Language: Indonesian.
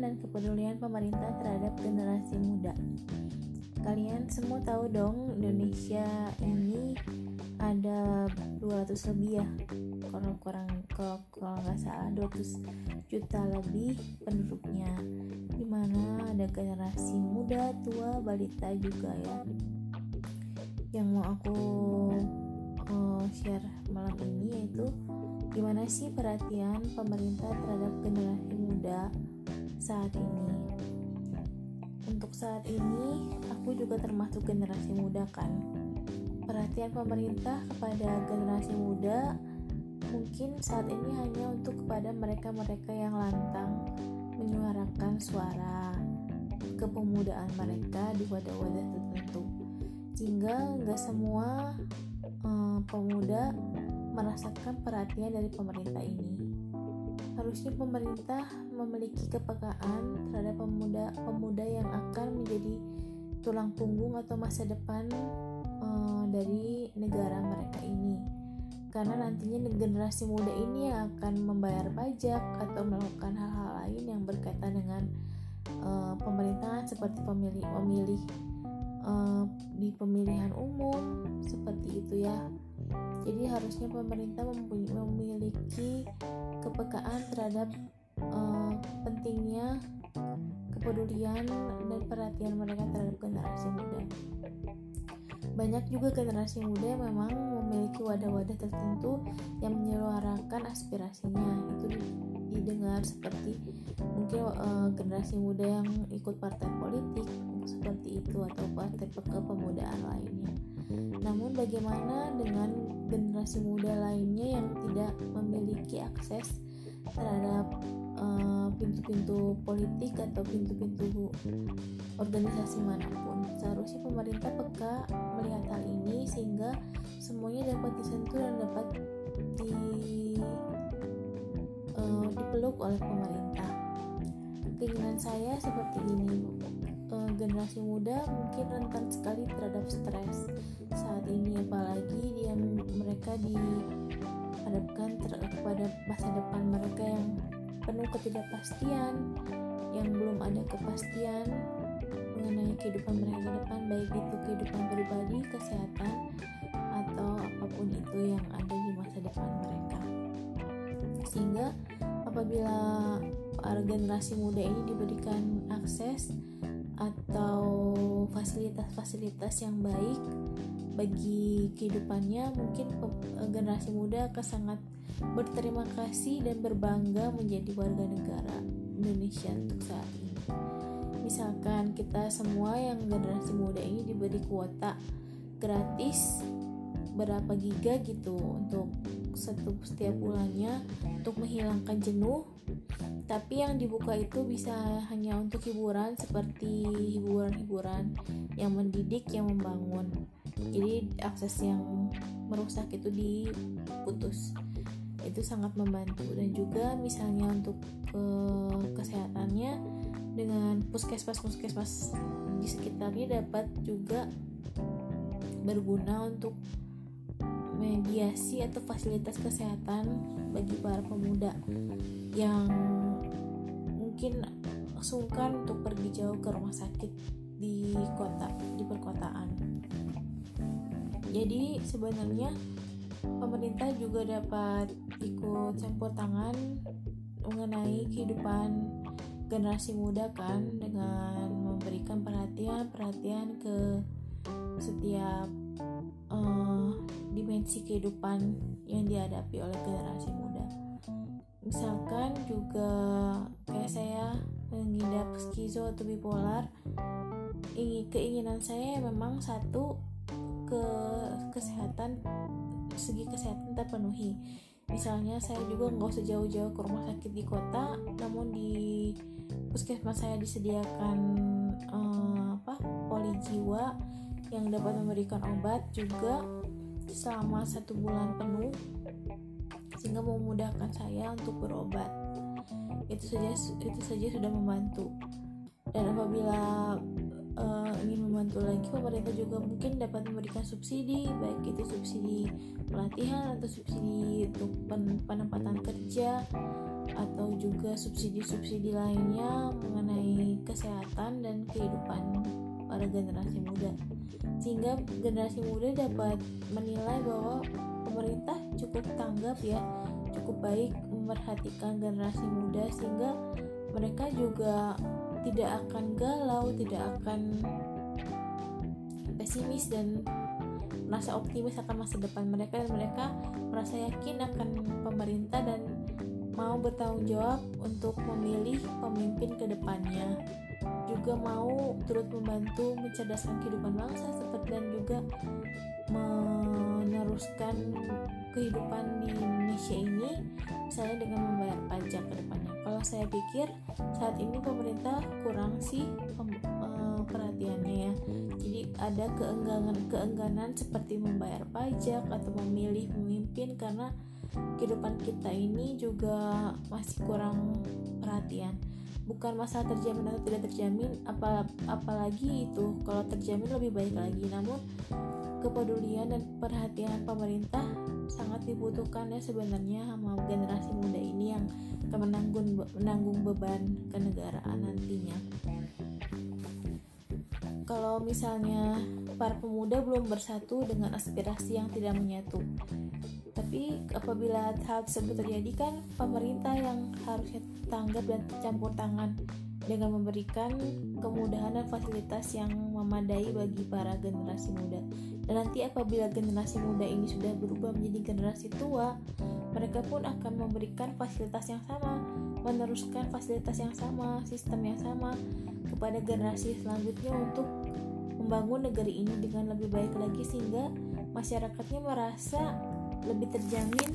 kepedulian pemerintah terhadap generasi muda. Kalian semua tahu dong Indonesia ini ada 200 lebih ya? Kalau kurang kalau kalau nggak salah 200 juta lebih penduduknya. Di mana ada generasi muda tua balita juga ya. Yang mau aku uh, share malam ini yaitu gimana sih perhatian pemerintah terhadap generasi muda saat ini. Untuk saat ini aku juga termasuk generasi muda kan? Perhatian pemerintah kepada generasi muda mungkin saat ini hanya untuk kepada mereka-mereka yang lantang menyuarakan suara kepemudaan mereka di wadah-wadah tertentu. Sehingga nggak semua uh, pemuda merasakan perhatian dari pemerintah ini. Harusnya pemerintah memiliki kepekaan terhadap pemuda-pemuda yang akan menjadi tulang punggung atau masa depan uh, dari negara mereka ini. Karena nantinya generasi muda ini yang akan membayar pajak atau melakukan hal-hal lain yang berkaitan dengan uh, pemerintahan seperti pemilih memilih uh, di pemilihan umum seperti itu ya jadi harusnya pemerintah memiliki kepekaan terhadap uh, pentingnya kepedulian dan perhatian mereka terhadap generasi muda. Banyak juga generasi muda yang memang memiliki wadah-wadah tertentu yang menyuarakan aspirasinya. Itu didengar seperti mungkin uh, generasi muda yang ikut partai politik seperti itu atau partai kepemudaan lainnya. Namun bagaimana dengan generasi muda lainnya yang tidak memiliki akses terhadap eh, pintu-pintu uh, politik atau pintu-pintu organisasi mana pun. Seharusnya pemerintah peka melihat hal ini sehingga semuanya dapat disentuh dan dapat di uh, dipeluk oleh pemerintah. Keinginan saya seperti ini, uh, generasi muda mungkin rentan sekali terhadap stres saat ini apalagi dia mereka dihadapkan ter kepada masa depan mereka yang penuh ketidakpastian yang belum ada kepastian mengenai kehidupan mereka ke depan baik itu kehidupan pribadi kesehatan atau apa pun itu yang ada di masa depan mereka. Sehingga apabila generasi muda ini diberikan akses atau fasilitas-fasilitas yang baik bagi kehidupannya mungkin generasi muda akan sangat berterima kasih dan berbangga menjadi warga negara Indonesia untuk saat ini. Misalkan kita semua yang generasi muda ini diberi kuota gratis berapa giga gitu untuk satu setiap bulannya untuk menghilangkan jenuh. Tapi yang dibuka itu bisa hanya untuk hiburan seperti hiburan-hiburan yang mendidik yang membangun. Jadi akses yang merusak itu diputus. Itu sangat membantu. Dan juga misalnya untuk ke kesehatannya dengan puskesmas-puskesmas di sekitarnya dapat juga berguna untuk mediasi atau fasilitas kesehatan bagi para pemuda yang mungkin sungkan untuk pergi jauh ke rumah sakit di kota di perkotaan. Jadi sebenarnya pemerintah juga dapat ikut campur tangan mengenai kehidupan generasi muda kan dengan memberikan perhatian perhatian ke setiap uh, dimensi kehidupan yang dihadapi oleh generasi muda. Misalkan juga kayak saya mengidap skizo atau bipolar keinginan saya memang satu ke kesehatan segi kesehatan terpenuhi. Misalnya saya juga nggak usah jauh-jauh ke rumah sakit di kota namun di puskesmas saya disediakan uh, apa poli jiwa yang dapat memberikan obat juga selama satu bulan penuh sehingga memudahkan saya untuk berobat. Itu saja itu saja sudah membantu. Dan apabila uh, ingin membantu lagi pemerintah juga mungkin dapat memberikan subsidi baik itu subsidi pelatihan atau subsidi untuk pen penempatan kerja atau juga subsidi-subsidi lainnya mengenai kesehatan dan kehidupan para generasi muda. Sehingga generasi muda dapat menilai bahwa pemerintah cukup tanggap ya cukup baik memperhatikan generasi muda sehingga mereka juga tidak akan galau tidak akan pesimis dan merasa optimis akan masa depan mereka dan mereka merasa yakin akan pemerintah dan mau bertanggung jawab untuk memilih pemimpin ke depannya juga mau turut membantu mencerdaskan kehidupan bangsa seperti dan juga meneruskan kehidupan di Indonesia ini misalnya dengan membayar pajak ke depannya. Kalau saya pikir saat ini pemerintah kurang sih eh, perhatiannya ya. Jadi ada keengganan keengganan seperti membayar pajak atau memilih pemimpin karena kehidupan kita ini juga masih kurang perhatian bukan masalah terjamin atau tidak terjamin apa apalagi itu kalau terjamin lebih baik lagi. Namun kepedulian dan perhatian pemerintah sangat dibutuhkan ya sebenarnya sama generasi muda ini yang akan menanggung menanggung beban kenegaraan nantinya. Kalau misalnya para pemuda belum bersatu dengan aspirasi yang tidak menyatu tapi apabila hal tersebut terjadi kan pemerintah yang harusnya tanggap dan campur tangan dengan memberikan kemudahan dan fasilitas yang memadai bagi para generasi muda. Dan nanti apabila generasi muda ini sudah berubah menjadi generasi tua, mereka pun akan memberikan fasilitas yang sama, meneruskan fasilitas yang sama, sistem yang sama kepada generasi selanjutnya untuk membangun negeri ini dengan lebih baik lagi sehingga masyarakatnya merasa lebih terjamin